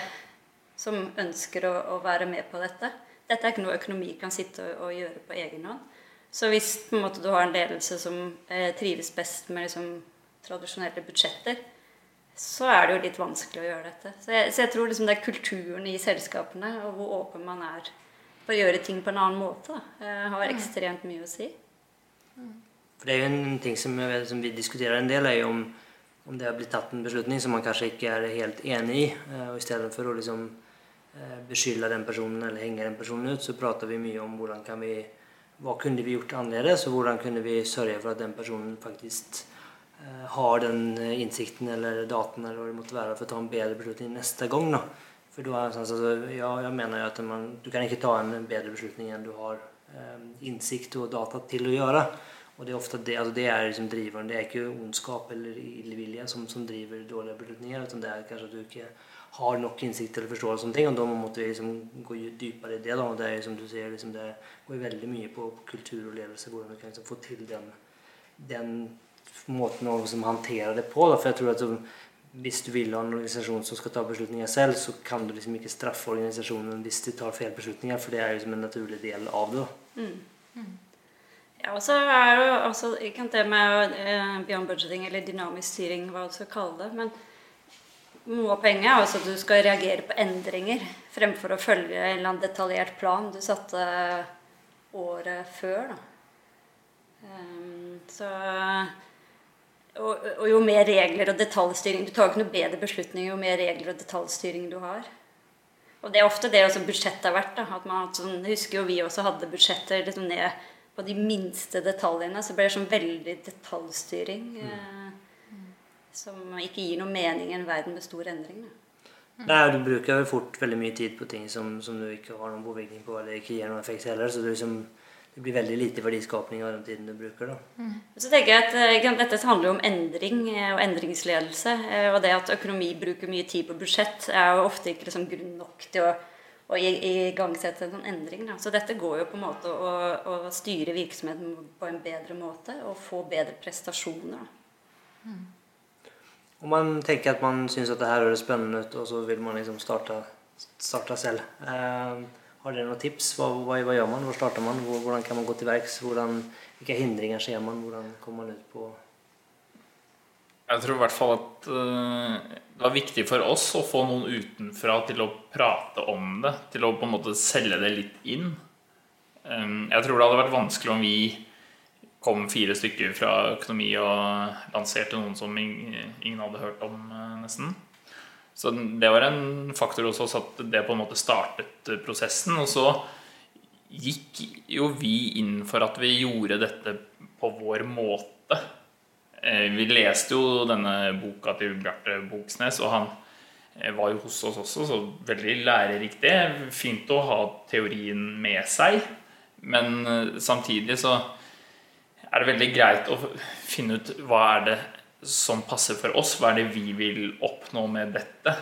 som ønsker å, å være med på dette. Dette er ikke noe økonomi kan sitte og, og gjøre på egen hånd. Så hvis på en måte, du har en ledelse som eh, trives best med liksom, tradisjonelle budsjetter, så er det jo litt vanskelig å gjøre dette. Så jeg, så jeg tror liksom det er kulturen i selskapene og hvor åpen man er for å gjøre ting på en annen måte, da, eh, har ekstremt mye å si. For det er jo en ting som, vet, som vi diskuterer en del, er jo om, om det har blitt tatt en beslutning som man kanskje ikke er helt enig i. eh, Og i stedet for å liksom eh, beskylde den personen eller henge den personen ut, så prater vi mye om hvordan kan vi hva kunne vi gjort annerledes, og hvordan kunne vi sørge for at den personen faktisk eh, har den eh, innsikten eller dataen eller hva det måtte være for å ta en bedre beslutning neste gang. Da. For da altså, ja, jeg mener jo at man, du kan ikke ta en bedre beslutning enn du har eh, innsikt og data til å gjøre. Og det er ofte det, altså det er liksom driveren. Det er ikke ondskap eller illvilje som, som driver dårlige beslutninger, utan det er kanskje at du ikke har nok innsikt eller forståelse om ting, og da måtte vi liksom gå dypere i det. Da. og det er som du sier, liksom det går veldig mye på, kultur og ledelse, hvordan du kan liksom få til den, den måten å liksom håndtere det på. Da. For jeg tror at så, hvis du vil ha en organisasjon som skal ta beslutninger selv, så kan du liksom ikke straffe organisasjonen hvis de tar feil beslutninger, for det er liksom en naturlig del av det. da. Ja, og så er det jo også ikke det med eh, beyond budgeting eller dynamisk styring, hva du skal kalle det. Men noe av poenget er også at du skal reagere på endringer fremfor å følge en eller annen detaljert plan du satte året før. Da. Ehm, så og, og jo mer regler og detaljstyring Du tar ikke noe bedre beslutning jo mer regler og detaljstyring du har. Og det er ofte det også budsjettet har vært. Da. At man, sånn, husker jo vi også hadde budsjetter liksom ned på de minste detaljene. Så blir det sånn veldig detaljstyring. Eh, som ikke gir noe mening i en verden med stor endring. Da. Nei, du bruker jo fort veldig mye tid på ting som, som du ikke har noen påvirkning på, eller ikke gir noen effekt heller. Så det, liksom, det blir veldig lite verdiskapning av den tiden du bruker. da. Så tenker jeg at eh, ikke Dette handler jo om endring eh, og endringsledelse. eh, Og det at økonomi bruker mye tid på budsjett, er jo ofte ikke liksom grunn nok til å, i- igangsette en sånn endring. Da. Så dette går jo på en måte å, å styre virksomheten på en bedre måte og få bedre prestasjoner. Mm. Om man tenker at man syns at det her høres spennende ut, og så vil man liksom starte, starte selv. Eh, har dere noen tips? Hva, hva, hva gjør man? Hvor starter man? Hvordan kan man gå til verks? Hvordan- Hvilke hindringer ser man? Hvordan kommer man ut på Jeg tror i hvert fall at eh, det var viktig for oss å få noen utenfra til å prate om det. Til å på en måte selge det litt inn. Jeg tror det hadde vært vanskelig om vi kom fire stykker fra økonomi og lanserte noen som ingen hadde hørt om, eh, nesten. Så det var en faktor hos oss at det på en måte startet eh, prosessen. Og så gikk jo vi inn for at vi gjorde dette på vår måte. Eh, Vi leste jo denne boka til Bjarte Boksnes, og han eh, var jo hos oss også, så veldig lærerikt det. Fint å ha teorien med seg, men eh, samtidig så er det veldig greit å finne ut hva er det som passer for oss, hva er det vi vil oppnå med dette.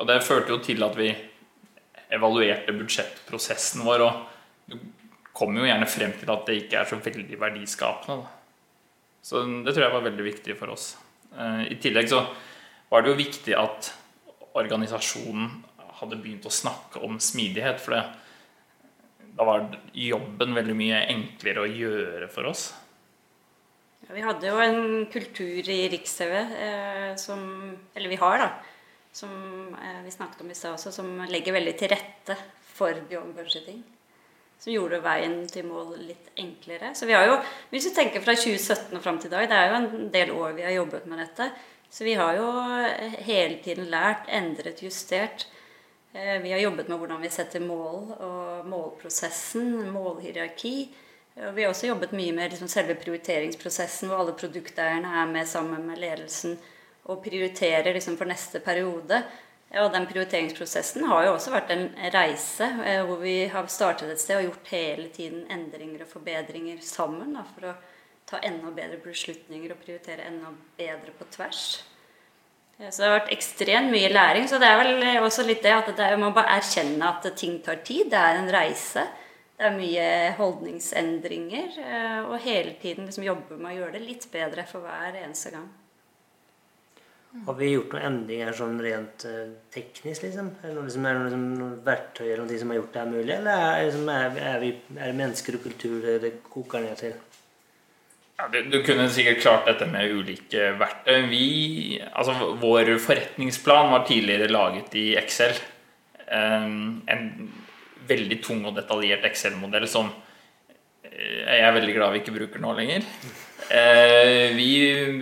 Og det førte jo til at vi evaluerte budsjettprosessen vår, og du kommer jo gjerne frem til at det ikke er så veldig verdiskapende. Da. Så det tror jeg var veldig viktig for oss. Eh, I tillegg så var det jo viktig at organisasjonen hadde begynt å snakke om smidighet. For det, da var jobben veldig mye enklere å gjøre for oss. Ja, vi hadde jo en kultur i Riks-TV eh, som Eller vi har, da. Som eh, vi snakket om i stad også, som legger veldig til rette for beyond budgeting. Som gjorde veien til mål litt enklere. Så vi har jo, Hvis du tenker fra 2017 og fram til i dag, det er jo en del år vi har jobbet med dette. Så vi har jo hele tiden lært, endret, justert. Eh, Vi har jobbet med hvordan vi setter mål og målprosessen, målhierarki. Og vi har også jobbet mye med liksom selve prioriteringsprosessen, hvor alle produkteierne er med sammen med ledelsen og prioriterer liksom for neste periode. Og den prioriteringsprosessen har jo også vært en reise eh, hvor vi har startet et sted og gjort hele tiden endringer og forbedringer sammen da, for å ta enda bedre beslutninger og prioritere enda bedre på tvers. Ja, Så det har vært ekstremt mye læring. Så det er vel også litt det at det er, man bare erkjenne at ting tar tid. Det er en reise. Det er mye holdningsendringer. eh, Og hele tiden liksom jobbe med å gjøre det litt bedre for hver eneste gang. Har vi gjort noen endringer sånn rent eh, teknisk, liksom? Er det liksom, noen verktøy eller noe som har gjort det her mulig? Eller er, liksom, er, er, vi, er det mennesker og kultur det, koker ned til? Ja, du, du kunne sikkert klart dette med ulike verktøy. Vi, altså, vår forretningsplan var tidligere laget i Excel. Um, en veldig tung og detaljert Excel-modell som eh, jeg er veldig glad vi ikke bruker nå lenger. Eh, vi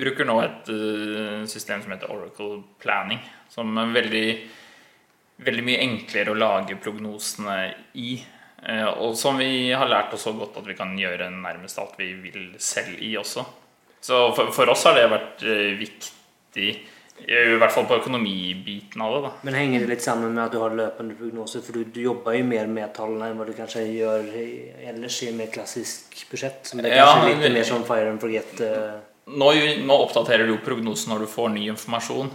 bruker nå et eh, system som heter Oracle Planning, som er veldig, veldig mye enklere å lage prognosene i. Eh, og som vi har lært oss så godt at vi kan gjøre nærmest alt vi vil selv i også. Så for, for oss har det vært viktig, i hvert fall på økonomibiten av det. da. Men henger det litt sammen med at du har løpende prognoser? For du, du jobber jo mer med tallene enn hva du kanskje gjør ellers i mer klassisk budsjett. Som det er Ja, kanskje litt men- mer sånn fire and forget. eh, Nå, nå oppdaterer du jo prognosen når du får ny informasjon.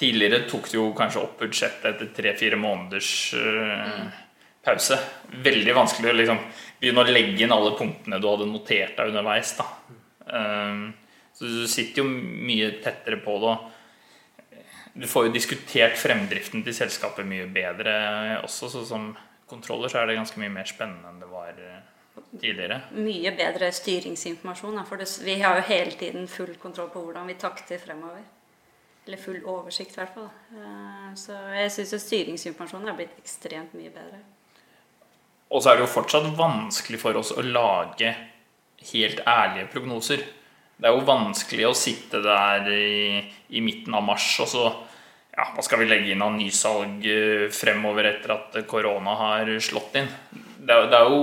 Tidligere tok det jo kanskje opp budsjettet etter tre-fire måneders eh, pause. Veldig vanskelig å liksom begynne å legge inn alle punktene du hadde notert deg underveis. da. Um, så du sitter jo mye tettere på det. Du får jo diskutert fremdriften til selskapet mye bedre også. Så som kontroller så er det ganske mye mer spennende enn det var eh, tidligere. Mye bedre styringsinformasjon. For vi har jo hele tiden full kontroll på hvordan vi takter fremover. Eller full oversikt, i hvert fall. Eh, Så jeg syns styringsinformasjonen er blitt ekstremt mye bedre. Og så er det jo fortsatt vanskelig for oss å lage helt ærlige prognoser. Det er jo vanskelig å sitte der i, i midten av mars og så ja, hva skal vi legge inn av nysalg eh, fremover etter at korona har slått inn? Det er, det, er jo,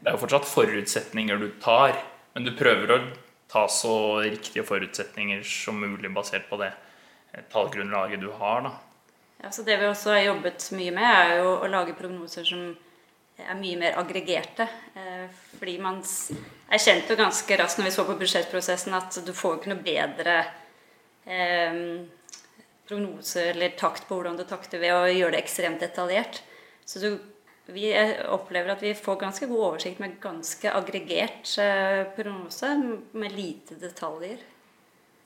det er jo fortsatt forutsetninger du tar, men du prøver å ta så riktige forutsetninger som mulig basert på det eh, tallgrunnlaget du har. da. Ja, så det vi også har jobbet mye med, er jo å lage prognoser som er mye mer aggregerte. Eh, Fordi man erkjente ganske raskt når vi så på budsjettprosessen at du får ikke noe bedre eh, prognose eller takt på hvordan du takter ved å gjøre det ekstremt detaljert. Så du, vi eh, opplever at vi får ganske god oversikt med ganske aggregert eh, prognose med lite detaljer.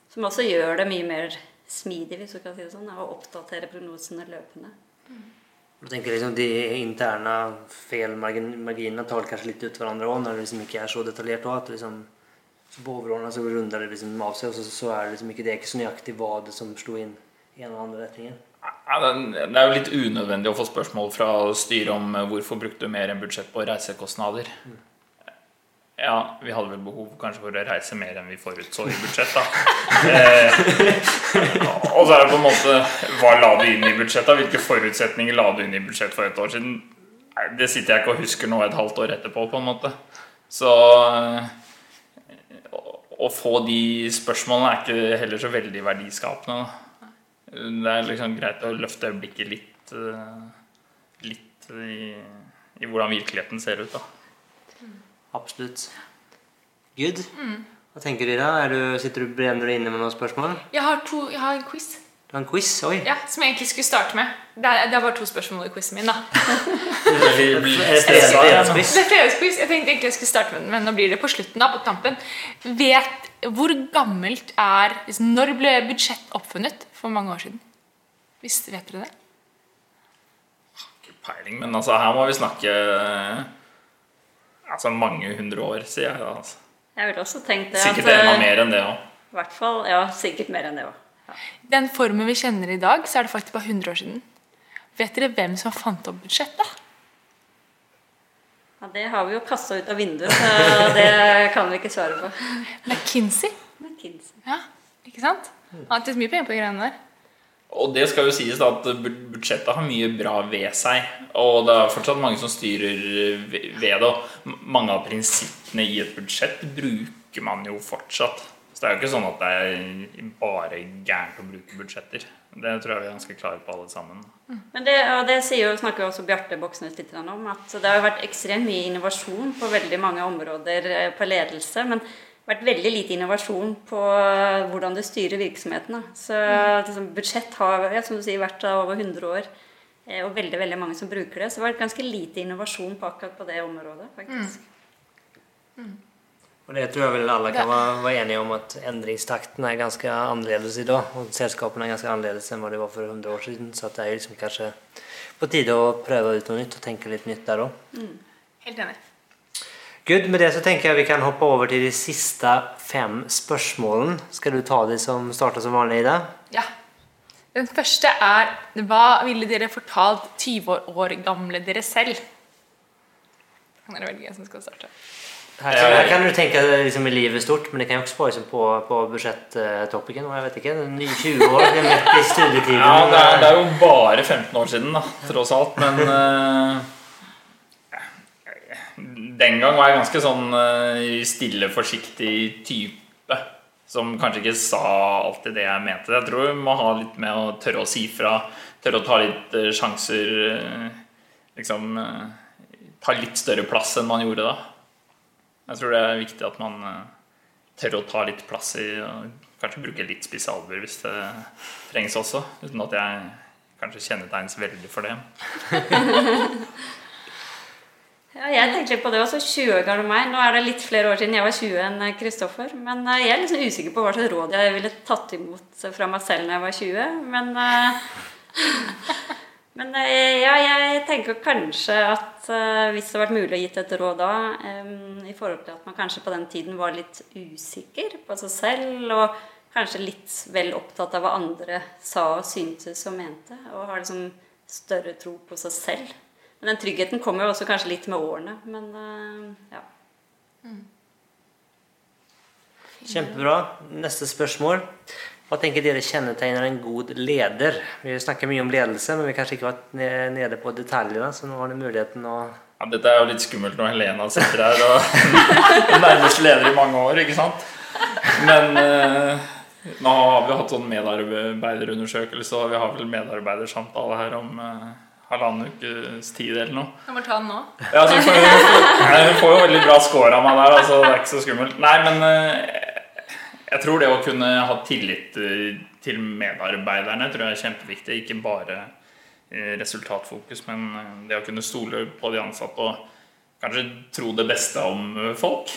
Som også gjør det mye mer smidig hvis du kan si det sånn, å oppdatere prognosene løpende. Du tenker liksom De interne feilmarginene tar vel kanskje litt ut hverandre òg, når det liksom ikke er så detaljert. Også, at liksom, så på overordnet så runder det liksom av seg, og så, så er det liksom ikke, det er ikke så nøyaktig hva det som slo inn i en eller annen retning. Ja, det er jo litt unødvendig å få spørsmål fra styret om eh, hvorfor brukte du mer enn budsjett på reisekostnader. Ja, vi hadde vel behov kanskje for å reise mer enn vi forutså i budsjett, da. Eh, og så er det på en måte Hva la du inn i budsjettet? Hvilke forutsetninger la du inn i budsjett for et år siden? Det sitter jeg ikke og husker nå et halvt år etterpå, på en måte. Så eh, å- få de spørsmålene er ikke heller så veldig verdiskapende. da. Det er liksom greit å løfte blikket litt, eh, litt i, i hvordan virkeligheten ser ut. da. Absolutt. Good. Hva tenker du, da? Er du, sitter du brenner du inne med noen spørsmål? Jeg har, to, jeg har en quiz Du har en quiz? Oi! ja, som jeg egentlig skulle starte med. Det er, det er bare to spørsmål i quizen min. da. Fredagsquiz? Det er fredagsquiz. Jeg tenkte egentlig jeg skulle starte med den, men nå blir det på slutten. da, på tampen. Vet, Hvor gammelt er liksom, Når ble budsjett oppfunnet? For mange år siden. Hvis, vet dere det? Ikke peiling, men altså, her må vi snakke eh, altså, mange hundre år, sier jeg. Altså. Jeg ville også tenkt det. Sikkert at, enda eh, mer enn det òg. I hvert fall, ja, sikkert mer enn det òg. Ja. Den formen vi kjenner i dag, så er det faktisk bare 100 år siden. Vet dere hvem som fant opp budsjett? da? ja, Det har vi jo kasta ut av vinduet, så det kan vi ikke svare på. McKinsey. McKinsey. Ja, ikke sant? Han har hatt mye penger på de greiene der. Og det skal jo sies da at budsjettet har mye bra ved seg. Og det er fortsatt mange som styrer ved det. Og mange av prinsippene i et budsjett bruker man jo fortsatt. Så det er jo ikke sånn at det er bare gærent å bruke budsjetter. Det tror jeg vi er ganske klare på alle sammen. Men det, og det jo, snakker jo også Bjarte Boksnes litt om, at det har vært ekstremt mye innovasjon på veldig mange områder eh, på ledelse. Men vært veldig lite innovasjon på eh, hvordan du styrer virksomhetene. Så liksom, budsjett har ja, som du sier, vært over 100 år. eh, Og veldig veldig mange som bruker det. Så det har vært ganske lite innovasjon på akkurat på det området. faktisk. Och det tror jeg vel alle kan være enige om, at endringstakten er ganske annerledes i annorledes Og och er ganske annerledes enn hva vad det var for 100 år siden. Så det er liksom kanskje på tide å prøve ut noe nytt og tenke litt nytt der òg. Mm. Helt enig. Gud, med det så tenker jeg vi kan hoppe over til de siste fem spørsmålene. Skal du ta de som starter som vanlig, Ida? Ja. Den første er Hva ville dere fortalt 20 år gamle dere selv? Kan dere velge hvem som skal starte? Her, her kan du tenke liksom i livet stort, men det kan jo også liksom på, på budsjettopicen. Jeg vet ikke, ny 20 år, det er midt i studietiden. Ja, det er, det er jo bare 15 år siden, da, tross alt. Men eh, den gang var jeg ganske sånn eh, stille, forsiktig type. Som kanskje ikke sa alltid det jeg mente. Jeg tror vi må ha litt med å tørre å si fra. Tørre å ta litt eh, sjanser. eh, liksom ta litt større plass enn man gjorde da. Jeg tror det er viktig at man tør å ta litt plass i og Kanskje bruke litt spisse hvis det trengs også. Uten at jeg kanskje kjennetegnes veldig for det. Ja, jeg tenkte litt på det også. 20 år gammel meg. Nå er det litt flere år siden jeg var 20 enn Kristoffer. Men eh, jeg er liksom usikker på hva slags råd jeg ville tatt imot fra meg selv når jeg var 20. Men, eh, men eh, ja, jeg tenker kanskje at eh, hvis det hadde vært mulig å gitt et råd da, eh, i forhold til at man kanskje på den tiden var litt usikker på seg selv, og kanskje litt vel opptatt av hva andre sa og syntes og mente, og har liksom større tro på seg selv. Men den tryggheten kommer jo også kanskje litt med årene. Men eh, ja. Kjempebra. Neste spørsmål. Hva tenker dere kjennetegner en god leder? Vi snakker mye om ledelse, men vi har kanskje ikke vært nede på detaljene, så nå har du muligheten å Ja, dette er jo litt skummelt når Helena sitter her og er nærmest leder i mange år, ikke sant? Men eh, nå har vi hatt sånn medarbeiderundersøkelse, og vi har vel medarbeidersamtale her om eh, halvannen ukes tid eller noe. Du må ta den nå. Ja, så får, jeg får jo veldig bra score av meg der, altså det er ikke så skummelt. Nei, men eh, jeg tror det å kunne ha tillit eh, til medarbeiderne tror jeg er kjempeviktig. Ikke bare eh, resultatfokus, men det å kunne stole på de ansatte og kanskje tro det beste om folk.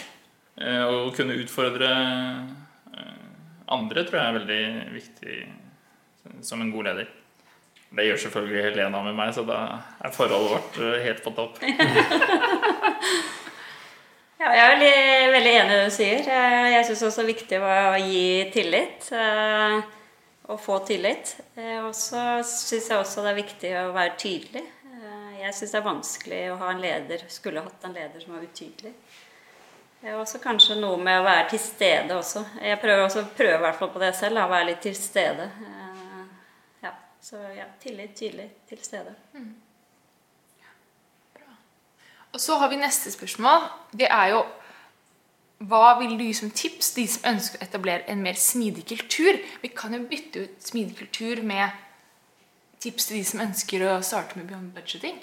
Og kunne utfordre andre tror jeg er veldig viktig som en god leder. Det gjør selvfølgelig Helena med meg, så da er forholdet vårt eh, helt på topp. ja jeg er veldig, veldig enig i det du sier. Eh, Jeg syns også det er viktig å gi tillit. Å Og få tillit. Eh, Og så syns jeg også det er viktig å være tydelig. Eh, Jeg syns det er vanskelig å ha en leder Skulle hatt en leder som var utydelig. Er også kanskje noe med å være til stede også. Jeg prøver også prøver i hvert fall på det selv, å være litt til stede. Ja, så ja, tillit, tydelig, til stede. Og så har vi neste spørsmål. Det er jo Hva vil du gi som tips de som ønsker å etablere en mer smidig kultur? Vi kan jo bytte ut smidig kultur med tips til de som ønsker å starte med beyond budgeting.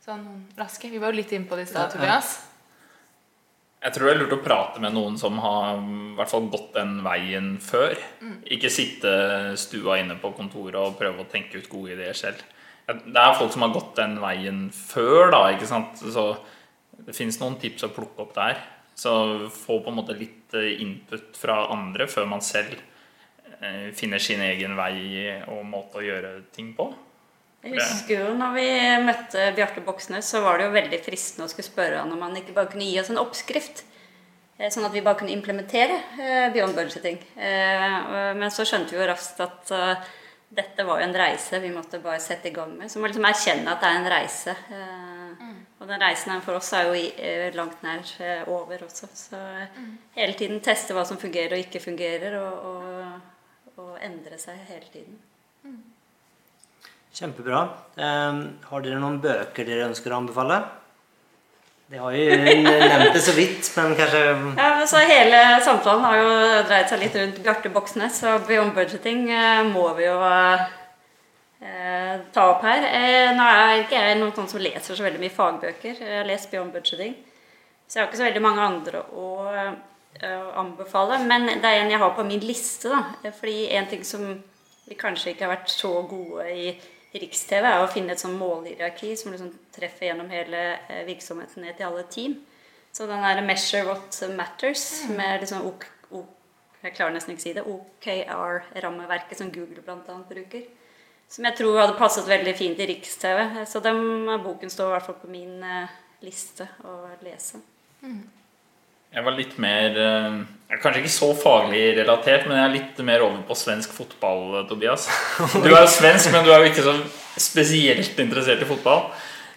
Sånn raske. Vi var jo litt inne på det i stad, Ja, ja. Jeg tror det er lurt å prate med noen som har i hvert fall gått den veien før. Ikke sitte stua inne på kontoret og prøve å tenke ut gode ideer selv. Det er folk som har gått den veien før, da. ikke sant? Så det fins noen tips å plukke opp der. Så få på en måte litt eh, input fra andre før man selv eh, finner sin egen vei og måte å gjøre ting på. Jeg husker jo når vi møtte Bjarte Boksnes, så var det jo veldig fristende å skulle spørre han om han ikke bare kunne gi oss en oppskrift. eh, Sånn at vi bare kunne implementere eh, beyond budgeting. Eh, Men så skjønte vi jo raskt at eh, dette var jo en reise vi måtte bare sette i gang med. Så vi må liksom erkjenne at det er en reise. eh, Og den reisen her for oss er jo eh, langt nær eh, over også. Så eh, hele tiden teste hva som fungerer og ikke fungerer, og, og, og endre seg hele tiden. Kjempebra. Um, har dere noen bøker dere ønsker å anbefale? Det har jo nevnt det så vidt, men kanskje Ja, men så Hele samtalen har jo dreid seg litt rundt Bjarte Boksnes, så Beyond Budgeting eh, må vi jo eh, ta opp her. Eh, nå er ikke jeg noen sånn som leser så veldig mye fagbøker. Jeg har lest Beyond Budgeting, så jeg har ikke så veldig mange andre å eh, anbefale. Men det er en jeg har på min liste, da. Fordi en ting som vi kanskje ikke har vært så gode i Riks-TV er å finne et sånn målhierarki som liksom treffer gjennom hele eh, virksomheten ned til alle team. Så den der 'Measure What Matters' med liksom OK, OK, jeg klarer nesten ikke å si det, OKR-rammeverket som Google bl.a. bruker. Som jeg tror hadde passet veldig fint i Riks-TV. Så den boken står i hvert fall på min eh, liste å lese. Jeg var litt mer eh, Kanskje ikke så faglig relatert, men jeg er litt mer over på svensk fotball, Tobias. Du er jo svensk, men du er jo ikke så spesielt interessert i fotball.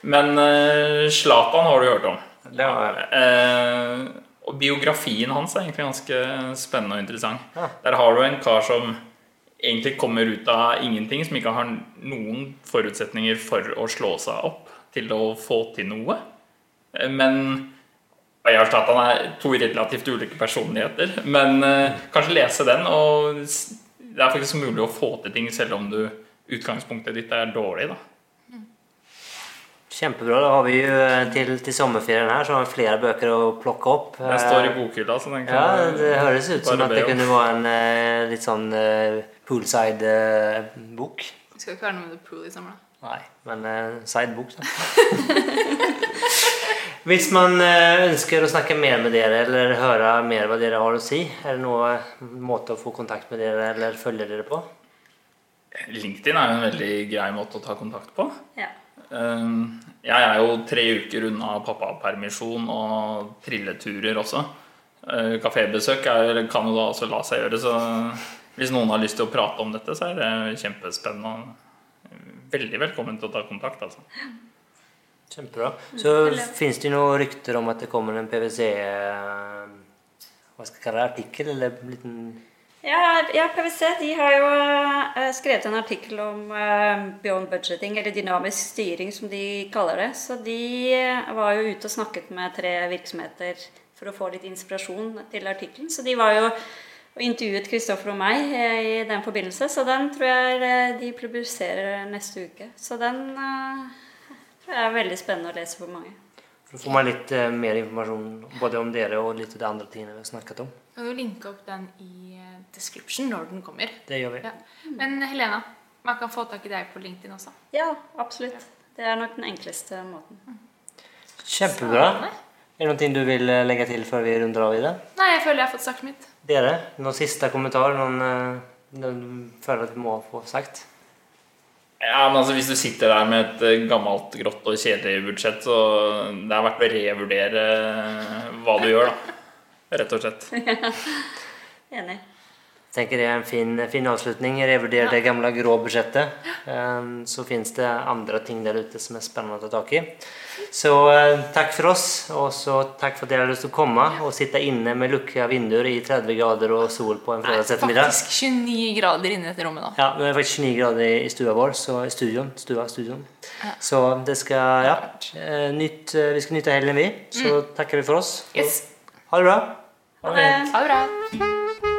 Men eh, Zlatan har du hørt om. Det har jeg. Eh, og biografien hans er egentlig ganske spennende og interessant. Der har du en kar som egentlig kommer ut av ingenting, som ikke har noen forutsetninger for å slå seg opp til å få til noe. Eh, Men og jeg har forstått at han er to relativt ulike personligheter, men eh, kanskje lese den. Og det er faktisk mulig å få til ting selv om du utgangspunktet ditt er dårlig. da. Kjempebra. Da har vi jo eh, til, til sommerferien her så har vi flere bøker å plukke opp. Den står i Eh, bokhylla. så den kan Ja, det høres ut som at det kunne være en litt sånn uh, poolside-bok. Det skal ikke være noe med The Pool i sommer, da. Nei, men uh, sidebok, da. Hvis man eh, ønsker å snakke mer med dere eller høre mer hva dere har å si, er det noen måte å få kontakt med dere eller følge dere på? LinkedIn er jo en veldig grei måte å ta kontakt på. Ja. Um, Jeg er jo tre uker unna pappapermisjon og trilleturer også. Uh, Kafébesøk kan jo da også la seg gjøre, så hvis noen har lyst til å prate om dette, så er det kjempespennende. Veldig velkommen til å ta kontakt. altså. Kjempebra. Så fins det noen rykter om at det kommer en PwC eh, Hva skal jeg kalle det? Artikkel? Eller en liten Ja, ja, PwC de har jo eh, skrevet en artikkel om eh, beyond budgeting, eller dynamisk styring som de kaller det. Så de var jo ute og snakket med tre virksomheter for å få litt inspirasjon til artikkelen. Så de var jo og intervjuet Kristoffer og meg i den forbindelse, så den tror jeg de publiserer neste uke. Så den eh, jeg er veldig spennende å lese for mange. Så får man litt eh, mer informasjon både om dere og litt av de andre tingene vi har snakket om. Kan du linke opp den i eh, description når den kommer? Det gjør vi. Ja. Men Helena, man kan få tak i deg på LinkedIn også. Ja, absolutt. Det er nok den enkleste måten. Kjempebra. Er det noe du vil eh, legge til før vi runder av i det? Nei, jeg føler jeg har fått sagt mitt. Dere, noen siste kommentar? Noen, eh, noen føler at vi må få sagt? Ja, men altså Hvis du sitter der med et eh, gammelt, grått og kjedelig budsjett, så det er verdt å revurdere hva du gjør, da. Rett og slett. Ja. Enig. Tenker det er en fin, fin avslutning. Revurder det gamle grå budsjettet. Um, Så fins det andre ting der ute som er spennende å ta tak i. Så eh, takk for oss, og så takk for at dere har lyst til å komme og sitte inne med lukka vinduer i 30 grader og sol på en Nei, fredagsettermiddag. faktisk 29 grader inne i dette rommet nå. Ja, det er faktisk 29 grader i- stua vår, så i studion, stua, studion. Så det skal, ja, eh, nytt, eh, vi skal nyte helgen vi. Så takker vi for oss. Yes. Ha det bra. Ha det. Ha det bra.